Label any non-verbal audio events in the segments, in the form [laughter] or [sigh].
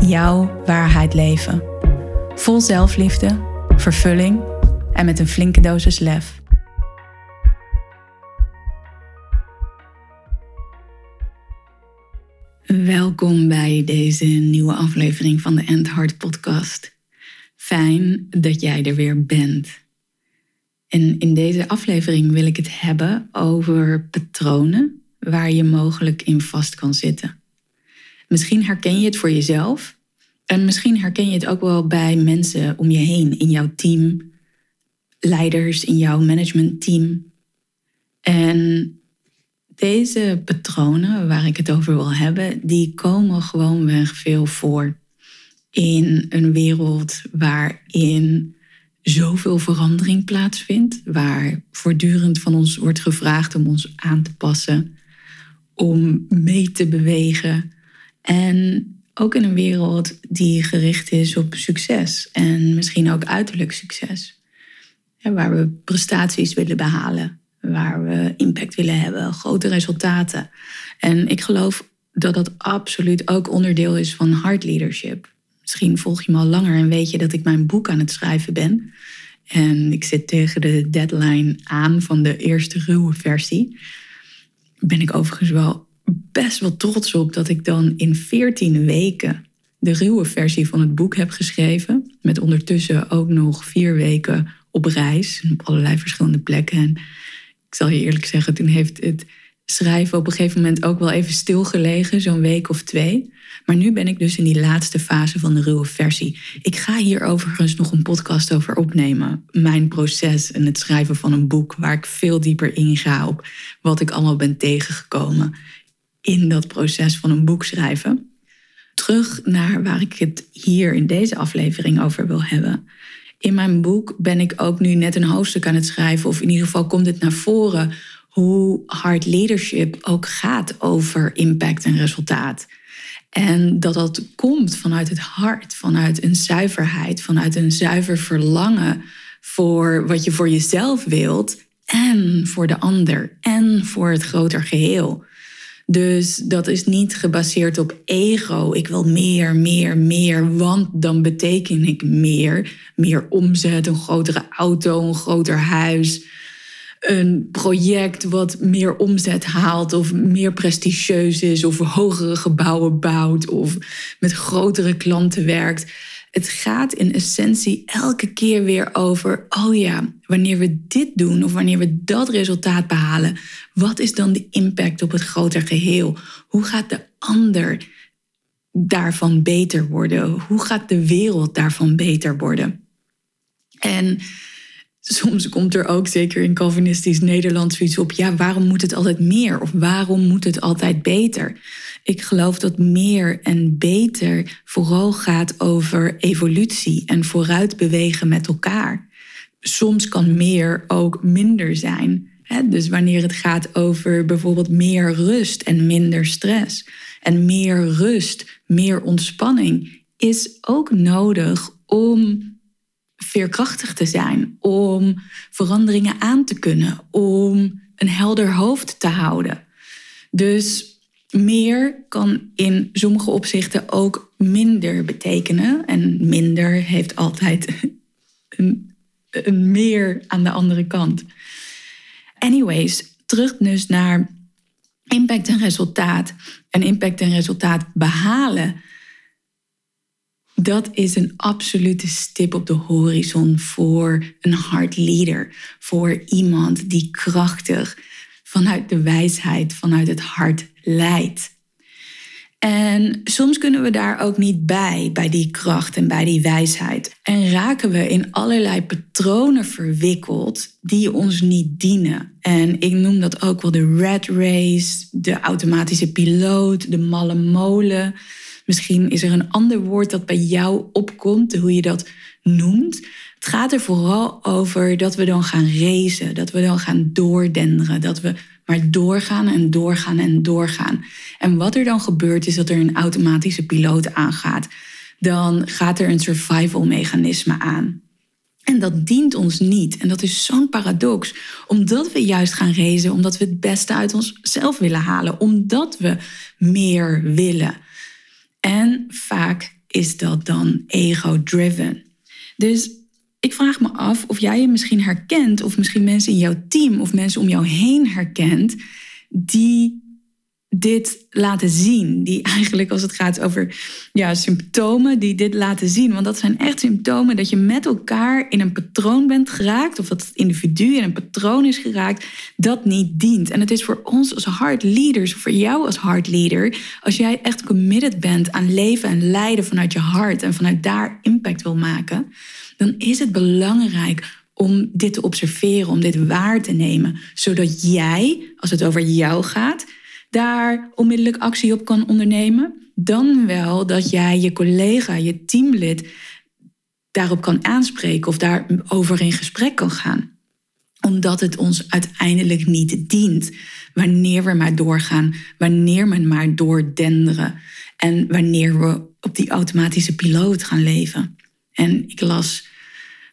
jouw waarheid leven. Vol zelfliefde, vervulling en met een flinke dosis lef. Welkom bij deze nieuwe aflevering van de End Heart podcast. Fijn dat jij er weer bent. En in deze aflevering wil ik het hebben over patronen waar je mogelijk in vast kan zitten. Misschien herken je het voor jezelf. En misschien herken je het ook wel bij mensen om je heen, in jouw team, leiders in jouw managementteam. En deze patronen waar ik het over wil hebben, die komen gewoonweg veel voor in een wereld waarin zoveel verandering plaatsvindt, waar voortdurend van ons wordt gevraagd om ons aan te passen, om mee te bewegen, en ook in een wereld die gericht is op succes en misschien ook uiterlijk succes. waar we prestaties willen behalen, waar we impact willen hebben, grote resultaten. En ik geloof dat dat absoluut ook onderdeel is van hard leadership. Misschien volg je me al langer en weet je dat ik mijn boek aan het schrijven ben. En ik zit tegen de deadline aan van de eerste ruwe versie. Ben ik overigens wel best wel trots op dat ik dan in 14 weken de ruwe versie van het boek heb geschreven. Met ondertussen ook nog vier weken op reis op allerlei verschillende plekken. En ik zal je eerlijk zeggen, toen heeft het schrijven op een gegeven moment ook wel even stilgelegen, zo'n week of twee. Maar nu ben ik dus in die laatste fase van de ruwe versie. Ik ga hier overigens nog een podcast over opnemen. Mijn proces en het schrijven van een boek, waar ik veel dieper inga op wat ik allemaal ben tegengekomen in dat proces van een boek schrijven. Terug naar waar ik het hier in deze aflevering over wil hebben. In mijn boek ben ik ook nu net een hoofdstuk aan het schrijven, of in ieder geval komt het naar voren hoe hard leadership ook gaat over impact en resultaat. En dat dat komt vanuit het hart, vanuit een zuiverheid, vanuit een zuiver verlangen voor wat je voor jezelf wilt en voor de ander en voor het groter geheel. Dus dat is niet gebaseerd op ego. Ik wil meer, meer, meer, want dan beteken ik meer. Meer omzet, een grotere auto, een groter huis. Een project wat meer omzet haalt of meer prestigieus is of hogere gebouwen bouwt of met grotere klanten werkt. Het gaat in essentie elke keer weer over, oh ja, wanneer we dit doen of wanneer we dat resultaat behalen, wat is dan de impact op het groter geheel? Hoe gaat de ander daarvan beter worden? Hoe gaat de wereld daarvan beter worden? En soms komt er ook, zeker in Calvinistisch Nederland, zoiets op: ja, waarom moet het altijd meer? Of waarom moet het altijd beter? Ik geloof dat meer en beter vooral gaat over evolutie en vooruit bewegen met elkaar. Soms kan meer ook minder zijn. Dus wanneer het gaat over bijvoorbeeld meer rust en minder stress. En meer rust, meer ontspanning is ook nodig om veerkrachtig te zijn, om veranderingen aan te kunnen, om een helder hoofd te houden. Dus meer kan in sommige opzichten ook minder betekenen. En minder heeft altijd [laughs] een, een meer aan de andere kant. Anyways, terug dus naar impact en resultaat. En impact en resultaat behalen. Dat is een absolute stip op de horizon voor een hard leader. Voor iemand die krachtig vanuit de wijsheid, vanuit het hart leidt. En soms kunnen we daar ook niet bij, bij die kracht en bij die wijsheid. En raken we in allerlei patronen verwikkeld die ons niet dienen. En ik noem dat ook wel de red race, de automatische piloot, de malle molen. Misschien is er een ander woord dat bij jou opkomt, hoe je dat noemt. Het gaat er vooral over dat we dan gaan racen, dat we dan gaan doordenderen, dat we maar doorgaan en doorgaan en doorgaan. En wat er dan gebeurt is dat er een automatische piloot aangaat. Dan gaat er een survival mechanisme aan. En dat dient ons niet. En dat is zo'n paradox. Omdat we juist gaan racen, omdat we het beste uit onszelf willen halen, omdat we meer willen. En vaak is dat dan ego-driven. Dus ik vraag me af of jij je misschien herkent, of misschien mensen in jouw team of mensen om jou heen herkent, die dit laten zien. Die [laughs] eigenlijk, als het gaat over ja, symptomen, die dit laten zien. Want dat zijn echt symptomen dat je met elkaar in een patroon bent geraakt. Of dat het individu in een patroon is geraakt dat niet dient. En het is voor ons als hard leaders, voor jou als hard leader, als jij echt committed bent aan leven en leiden vanuit je hart en vanuit daar impact wil maken, dan is het belangrijk om dit te observeren, om dit waar te nemen, zodat jij, als het over jou gaat, daar onmiddellijk actie op kan ondernemen. Dan wel dat jij je collega, je teamlid daarop kan aanspreken of daarover in gesprek kan gaan. Omdat het ons uiteindelijk niet dient. Wanneer we maar doorgaan, wanneer we maar doordenderen en wanneer we op die automatische piloot gaan leven. En ik las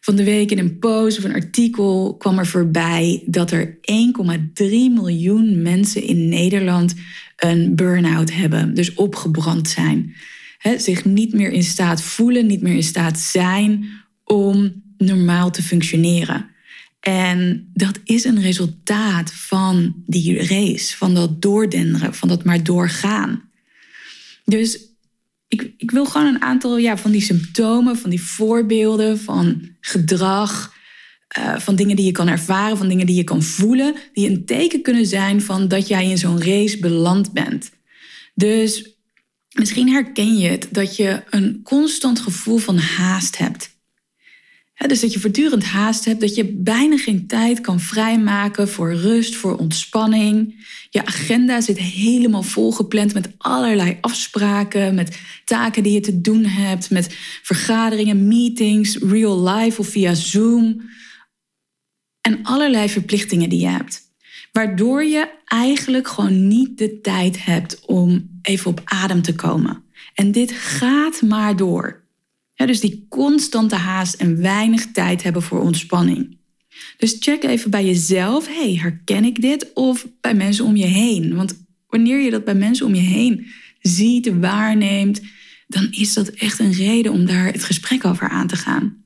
van de week in een post of een artikel kwam er voorbij dat er 1,3 miljoen mensen in Nederland een burn-out hebben, dus opgebrand zijn. zich niet meer in staat voelen, niet meer in staat zijn om normaal te functioneren. En dat is een resultaat van die race, van dat doordenderen, van dat maar doorgaan. Dus ik, ik wil gewoon een aantal ja, van die symptomen, van die voorbeelden van gedrag, uh, van dingen die je kan ervaren, van dingen die je kan voelen, die een teken kunnen zijn van dat jij in zo'n race beland bent. Dus misschien herken je het dat je een constant gevoel van haast hebt dus dat je voortdurend haast hebt, dat je bijna geen tijd kan vrijmaken voor rust, voor ontspanning. Je agenda zit helemaal volgepland met allerlei afspraken, met taken die je te doen hebt, met vergaderingen, meetings, real life of via Zoom. En allerlei verplichtingen die je hebt. Waardoor je eigenlijk gewoon niet de tijd hebt om even op adem te komen. En dit gaat maar door dus die constante haast en weinig tijd hebben voor ontspanning. Dus check even bij jezelf, hey, herken ik dit? Of bij mensen om je heen. Want wanneer je dat bij mensen om je heen ziet, waarneemt, dan is dat echt een reden om daar het gesprek over aan te gaan.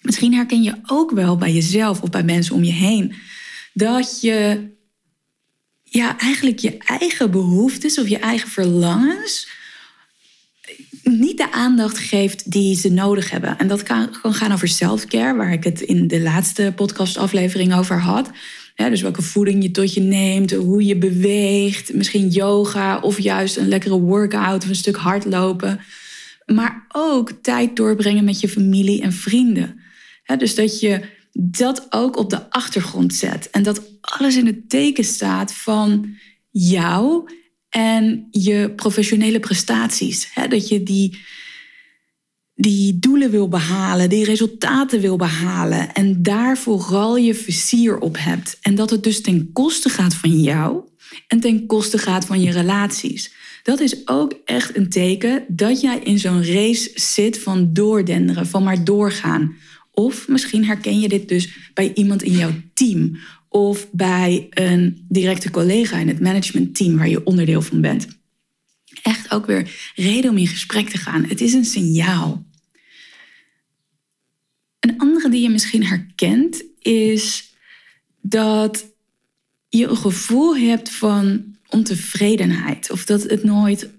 Misschien herken je ook wel bij jezelf of bij mensen om je heen dat je ja, eigenlijk je eigen behoeftes of je eigen verlangens niet de aandacht geeft die ze nodig hebben. En dat kan, gaan over self-care, waar ik het in de laatste podcastaflevering over had. dus welke voeding je tot je neemt, hoe je beweegt, misschien yoga of juist een lekkere workout of een stuk hardlopen. Maar ook tijd doorbrengen met je familie en vrienden. dus dat je dat ook op de achtergrond zet en dat alles in het teken staat van jou en je professionele prestaties. Hè? Dat je die, die doelen wil behalen, die resultaten wil behalen en daar vooral je vizier op hebt. En dat het dus ten koste gaat van jou en ten koste gaat van je relaties. Dat is ook echt een teken dat jij in zo'n race zit van doordenderen, van maar doorgaan. Of misschien herken je dit dus bij iemand in jouw team of bij een directe collega in het managementteam waar je onderdeel van bent. Echt ook weer reden om in gesprek te gaan. Het is een signaal. Een andere die je misschien herkent is dat je een gevoel hebt van ontevredenheid of dat het nooit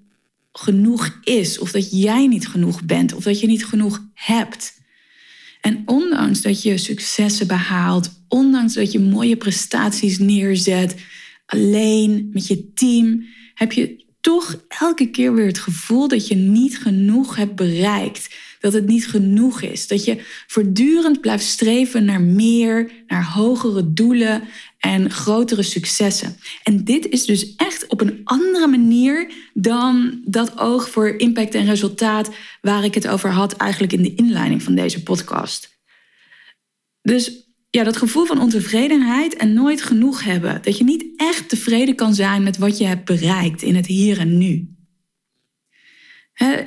genoeg is of dat jij niet genoeg bent of dat je niet genoeg hebt. En ondanks dat je successen behaalt, ondanks dat je mooie prestaties neerzet, alleen met je team, heb je toch elke keer weer het gevoel dat je niet genoeg hebt bereikt. Dat het niet genoeg is. Dat je voortdurend blijft streven naar meer, naar hogere doelen en grotere successen. En dit is dus echt op een andere manier dan dat oog voor impact en resultaat waar ik het over had eigenlijk in de inleiding van deze podcast. Dus ja, dat gevoel van ontevredenheid en nooit genoeg hebben. Dat je niet echt tevreden kan zijn met wat je hebt bereikt in het hier en nu.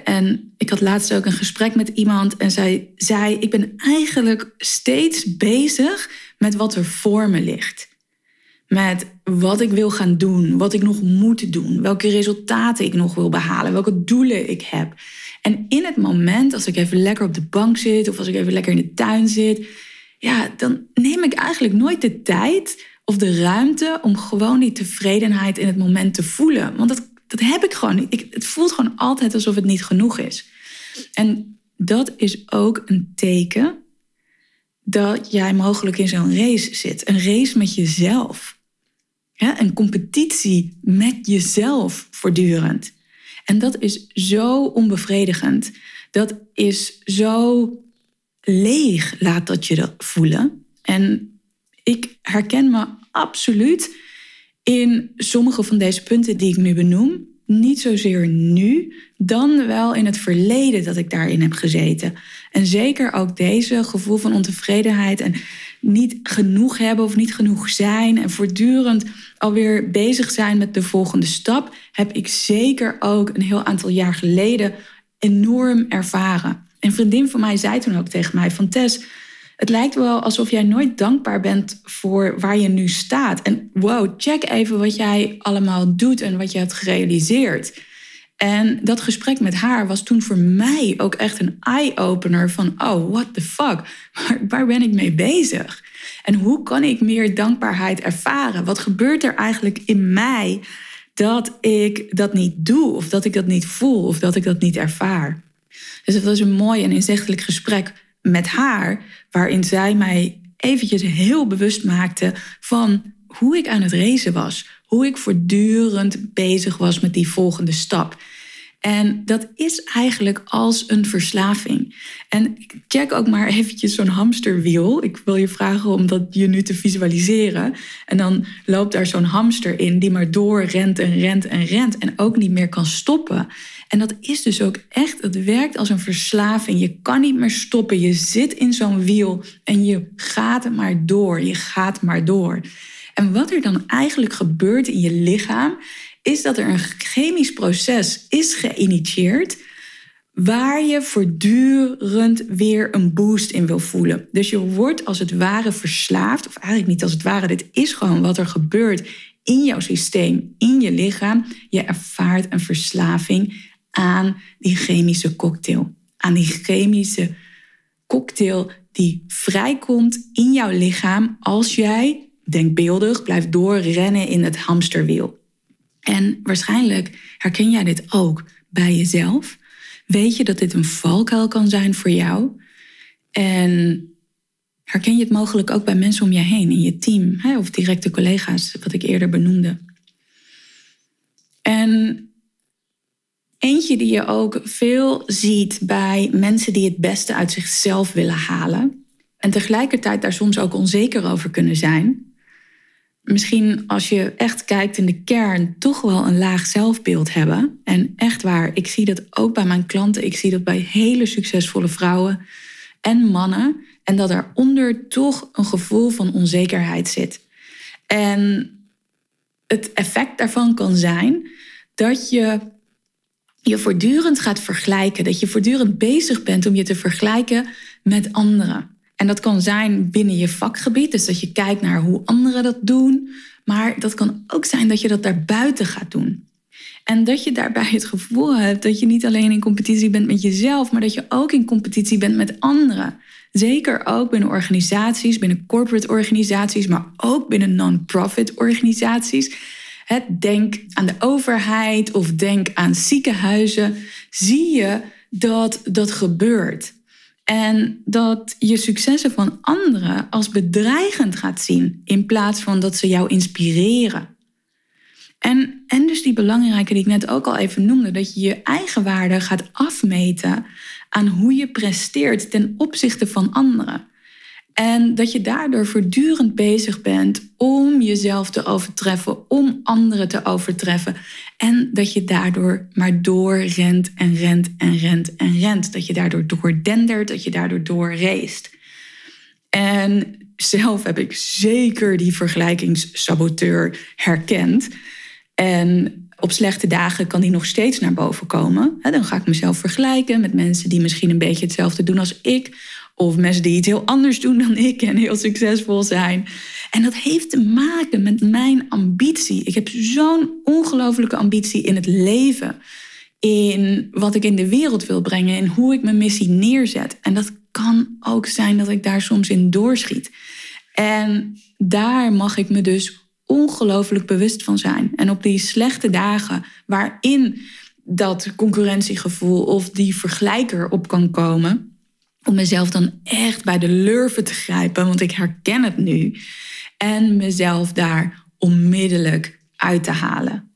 En ik had laatst ook een gesprek met iemand en zij zei: Ik ben eigenlijk steeds bezig met wat er voor me ligt. Met wat ik wil gaan doen, wat ik nog moet doen, welke resultaten ik nog wil behalen, welke doelen ik heb. En in het moment, als ik even lekker op de bank zit of als ik even lekker in de tuin zit, ja, dan neem ik eigenlijk nooit de tijd of de ruimte om gewoon die tevredenheid in het moment te voelen. Want dat, dat heb ik gewoon niet. Ik, het voelt gewoon altijd alsof het niet genoeg is. En dat is ook een teken dat jij mogelijk in zo'n race zit. Een race met jezelf. Ja, een competitie met jezelf voortdurend. En dat is zo onbevredigend. Dat is zo leeg laat dat je dat voelen. En ik herken me absoluut in sommige van deze punten die ik nu benoem. Niet zozeer nu, dan wel in het verleden dat ik daarin heb gezeten. En zeker ook deze gevoel van ontevredenheid en niet genoeg hebben of niet genoeg zijn en voortdurend alweer bezig zijn met de volgende stap, heb ik zeker ook een heel aantal jaar geleden enorm ervaren. Een vriendin van mij zei toen ook tegen mij van Tess, het lijkt wel alsof jij nooit dankbaar bent voor waar je nu staat. En wow, check even wat jij allemaal doet en wat je hebt gerealiseerd. En dat gesprek met haar was toen voor mij ook echt een eye-opener van, oh, what the fuck, waar, ben ik mee bezig? En hoe kan ik meer dankbaarheid ervaren? Wat gebeurt er eigenlijk in mij dat ik dat niet doe, of dat ik dat niet voel, of dat ik dat niet ervaar? Dus het was een mooi en inzichtelijk gesprek met haar, waarin zij mij eventjes heel bewust maakte van hoe ik aan het racen was. Hoe ik voortdurend bezig was met die volgende stap. En dat is eigenlijk als een verslaving. En check ook maar eventjes zo'n hamsterwiel. Ik wil je vragen om dat je nu te visualiseren. En dan loopt daar zo'n hamster in die maar door rent en rent en rent en ook niet meer kan stoppen. En dat is dus ook echt, het werkt als een verslaving. Je kan niet meer stoppen. Je zit in zo'n wiel en je gaat maar door. Je gaat maar door. En wat er dan eigenlijk gebeurt in je lichaam, is dat er een chemisch proces is geïnitieerd waar je voortdurend weer een boost in wil voelen. Dus je wordt als het ware verslaafd, of eigenlijk niet als het ware, dit is gewoon wat er gebeurt in jouw systeem, in je lichaam. Je ervaart een verslaving aan die chemische cocktail. Aan die chemische cocktail die vrijkomt in jouw lichaam als jij, denkbeeldig, blijft doorrennen in het hamsterwiel. En waarschijnlijk herken jij dit ook bij jezelf. Weet je dat dit een valkuil kan zijn voor jou? En herken je het mogelijk ook bij mensen om je heen, in je team of directe collega's, wat ik eerder benoemde? En Eentje die je ook veel ziet bij mensen die het beste uit zichzelf willen halen. En tegelijkertijd daar soms ook onzeker over kunnen zijn. Misschien als je echt kijkt in de kern, toch wel een laag zelfbeeld hebben. En echt waar, ik zie dat ook bij mijn klanten. Ik zie dat bij hele succesvolle vrouwen en mannen. En dat daaronder toch een gevoel van onzekerheid zit. En het effect daarvan kan zijn dat je je voortdurend gaat vergelijken. Dat je voortdurend bezig bent om je te vergelijken met anderen. En dat kan zijn binnen je vakgebied, dus dat je kijkt naar hoe anderen dat doen. Maar dat kan ook zijn dat je dat daarbuiten gaat doen. En dat je daarbij het gevoel hebt dat je niet alleen in competitie bent met jezelf, maar dat je ook in competitie bent met anderen. Zeker ook binnen organisaties, binnen corporate organisaties, maar ook binnen non-profit organisaties denk aan de overheid of denk aan ziekenhuizen, zie je dat dat gebeurt. En dat je successen van anderen als bedreigend gaat zien in plaats van dat ze jou inspireren. En, en dus die belangrijke die ik net ook al even noemde, dat je je eigen waarde gaat afmeten aan hoe je presteert ten opzichte van anderen. En dat je daardoor voortdurend bezig bent om jezelf te overtreffen, om anderen te overtreffen. En dat je daardoor maar doorrent en rent en rent en rent. Dat je daardoor doordendert, dat je daardoor doorreest. En zelf heb ik zeker die vergelijkingssaboteur herkend. En op slechte dagen kan die nog steeds naar boven komen. Dan ga ik mezelf vergelijken met mensen die misschien een beetje hetzelfde doen als ik. Of mensen die iets heel anders doen dan ik en heel succesvol zijn. En dat heeft te maken met mijn ambitie. Ik heb zo'n ongelofelijke ambitie in het leven. In wat ik in de wereld wil brengen. In hoe ik mijn missie neerzet. En dat kan ook zijn dat ik daar soms in doorschiet. En daar mag ik me dus ongelooflijk bewust van zijn. En op die slechte dagen waarin dat concurrentiegevoel of die vergelijker op kan komen, om mezelf dan echt bij de lurven te grijpen, want ik herken het nu, en mezelf daar onmiddellijk uit te halen.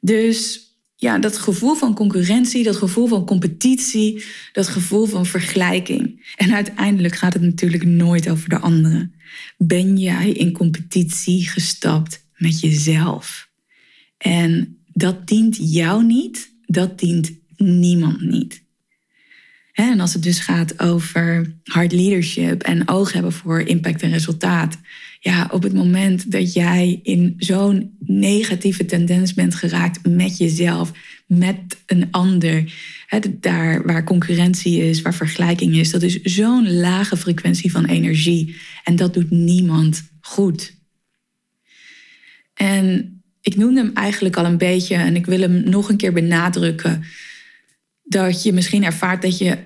Dus ja, dat gevoel van concurrentie, dat gevoel van competitie, dat gevoel van vergelijking. En uiteindelijk gaat het natuurlijk nooit over de anderen. Ben jij in competitie gestapt met jezelf? En dat dient jou niet, dat dient niemand niet. En als het dus gaat over hard leadership en oog hebben voor impact en resultaat. Ja, op het moment dat jij in zo'n negatieve tendens bent geraakt met jezelf, met een ander, hè, daar waar concurrentie is, waar vergelijking is, dat is zo'n lage frequentie van energie. En dat doet niemand goed. En ik noemde hem eigenlijk al een beetje en ik wil hem nog een keer benadrukken dat je misschien ervaart dat je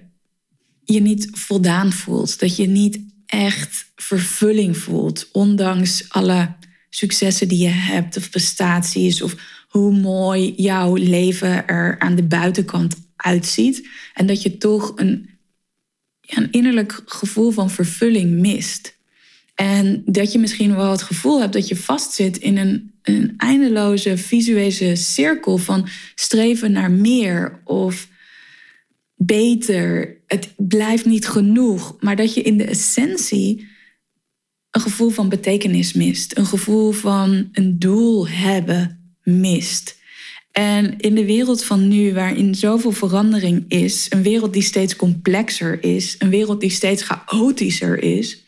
je niet voldaan voelt. Dat je niet echt vervulling voelt. Ondanks alle successen die je hebt of prestaties of hoe mooi jouw leven er aan de buitenkant uitziet. En dat je toch een, een innerlijk gevoel van vervulling mist. En dat je misschien wel het gevoel hebt dat je vastzit in een, een eindeloze visuele cirkel van streven naar meer of beter. Het blijft niet genoeg. Maar dat je in de essentie een gevoel van betekenis mist. Een gevoel van een doel hebben mist. En in de wereld van nu, waarin zoveel verandering is, een wereld die steeds complexer is, een wereld die steeds chaotischer is.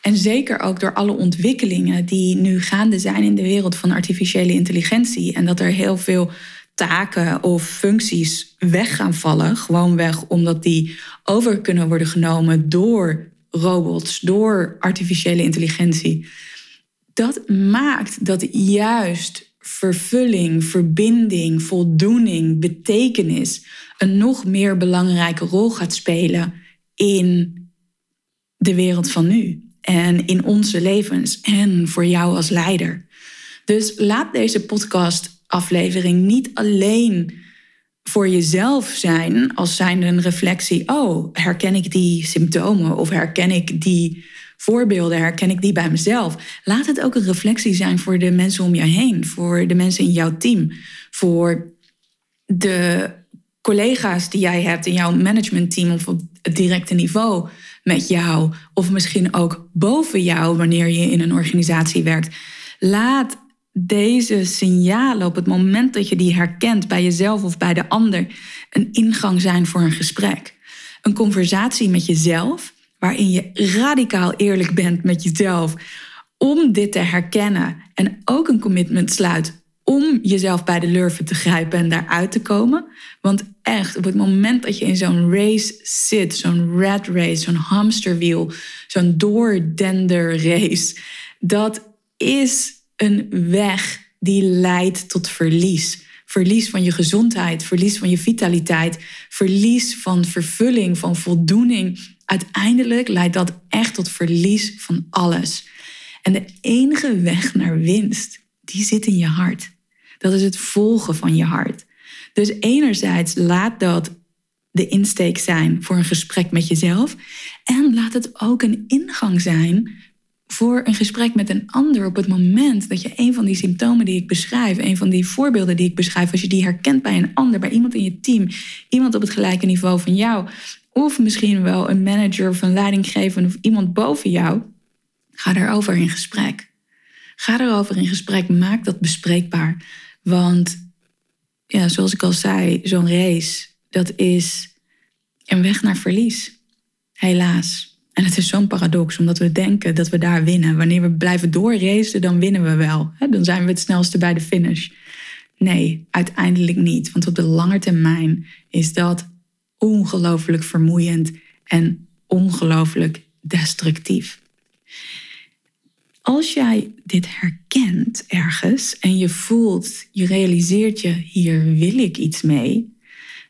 En zeker ook door alle ontwikkelingen die nu gaande zijn in de wereld van artificiële intelligentie. En dat er heel veel taken of functies weg gaan vallen. Gewoonweg omdat die over kunnen worden genomen door robots, door artificiële intelligentie. Dat maakt dat juist vervulling, verbinding, voldoening, betekenis een nog meer belangrijke rol gaat spelen in de wereld van nu en in onze levens en voor jou als leider. Dus laat deze podcast aflevering niet alleen voor jezelf zijn als zijnde een reflectie. Oh, herken ik die symptomen of herken ik die voorbeelden, herken ik die bij mezelf. Laat het ook een reflectie zijn voor de mensen om je heen, voor de mensen in jouw team, voor de collega's die jij hebt in jouw managementteam of op het directe niveau met jou, of misschien ook boven jou wanneer je in een organisatie werkt. Laat deze signalen op het moment dat je die herkent bij jezelf of bij de ander een ingang zijn voor een gesprek. Een conversatie met jezelf, waarin je radicaal eerlijk bent met jezelf om dit te herkennen en ook een commitment sluit om jezelf bij de lurven te grijpen en daaruit te komen. Want echt, op het moment dat je in zo'n race zit, zo'n rat race, zo'n hamsterwiel, zo'n doordender race, dat is een weg die leidt tot verlies. Verlies van je gezondheid, verlies van je vitaliteit, verlies van vervulling, van voldoening. Uiteindelijk leidt dat echt tot verlies van alles. En de enige weg naar winst, die zit in je hart. Dat is het volgen van je hart. Dus enerzijds laat dat de insteek zijn voor een gesprek met jezelf. En laat het ook een ingang zijn voor een gesprek met een ander op het moment dat je een van die symptomen die ik beschrijf, een van die voorbeelden die ik beschrijf, als je die herkent bij een ander, bij iemand in je team, iemand op het gelijke niveau van jou, of misschien wel een manager of een leidinggevende of iemand boven jou, ga daarover in gesprek. Ga erover in gesprek, maak dat bespreekbaar. Want ja, zoals ik al zei, zo'n race, dat is een weg naar verlies. Helaas. En het is zo'n paradox, omdat we denken dat we daar winnen. Wanneer we blijven doorracen, dan winnen we wel. Dan zijn we het snelste bij de finish. Nee, uiteindelijk niet. Want op de lange termijn is dat ongelooflijk vermoeiend en ongelooflijk destructief. Als jij dit herkent ergens en je voelt, je realiseert je, hier wil ik iets mee,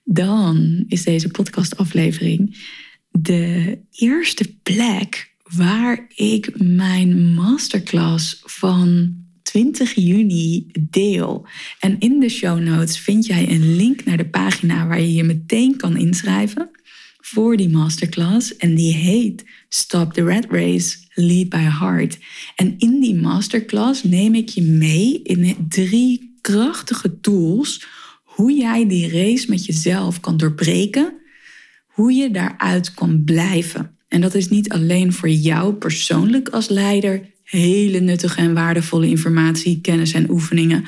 dan is deze podcastaflevering de eerste plek waar ik mijn masterclass van 20 juni deel. En in de show notes vind jij een link naar de pagina waar je je meteen kan inschrijven voor die masterclass. En die heet Stop the Red Race, Lead by Heart. En in die masterclass neem ik je mee in drie krachtige tools hoe jij die race met jezelf kan doorbreken hoe je daaruit kan blijven. En dat is niet alleen voor jou persoonlijk als leider hele nuttige en waardevolle informatie, kennis en oefeningen.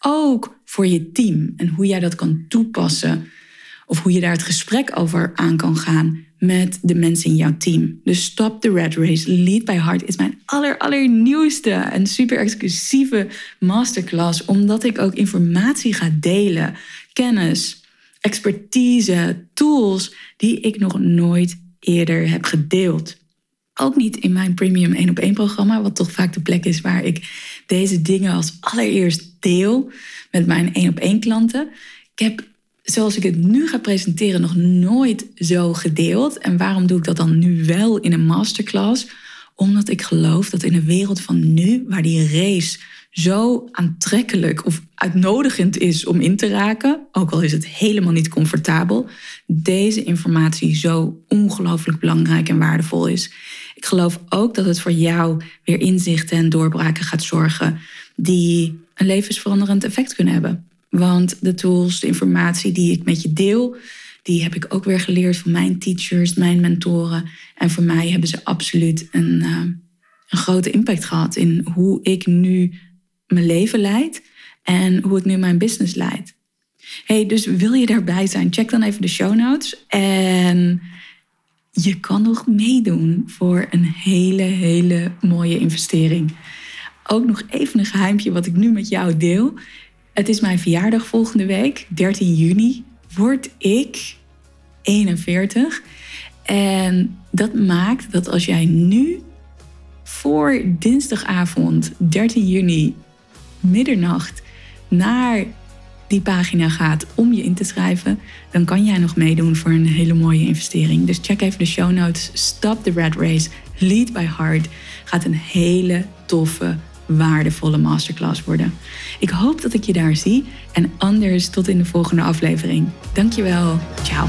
Ook voor je team en hoe jij dat kan toepassen. Of hoe je daar het gesprek over aan kan gaan met de mensen in jouw team. Dus Stop the Red Race, Lead by Heart is mijn aller, allernieuwste en super exclusieve masterclass. Omdat ik ook informatie ga delen, kennis, expertise, tools die ik nog nooit eerder heb gedeeld. Ook niet in mijn premium 1 op 1 programma, wat toch vaak de plek is waar ik deze dingen als allereerst deel met mijn 1 op 1 klanten. Ik heb, zoals ik het nu ga presenteren, nog nooit zo gedeeld. En waarom doe ik dat dan nu wel in een masterclass? Omdat ik geloof dat in de wereld van nu, waar die race zo aantrekkelijk of uitnodigend is om in te raken, ook al is het helemaal niet comfortabel, deze informatie zo ongelooflijk belangrijk en waardevol is. Ik geloof ook dat het voor jou weer inzichten en doorbraken gaat zorgen die een levensveranderend effect kunnen hebben. Want de tools, de informatie die ik met je deel, die heb ik ook weer geleerd van mijn teachers, mijn mentoren. En voor mij hebben ze absoluut een, uh, een grote impact gehad in hoe ik nu mijn leven leid en hoe ik nu mijn business leid. Hey, dus wil je daarbij zijn? Check dan even de show notes. En je kan nog meedoen voor een hele, hele mooie investering. Ook nog even een geheimpje wat ik nu met jou deel. Het is mijn verjaardag volgende week, 13 juni, word ik 41. En dat maakt dat als jij nu voor dinsdagavond 13 juni middernacht naar die pagina gaat om je in te schrijven, dan kan jij nog meedoen voor een hele mooie investering. Dus check even de show notes. Stop the red race. Lead by heart. Gaat een hele toffe, waardevolle masterclass worden. Ik hoop dat ik je daar zie. En anders tot in de volgende aflevering. Dankjewel. Ciao.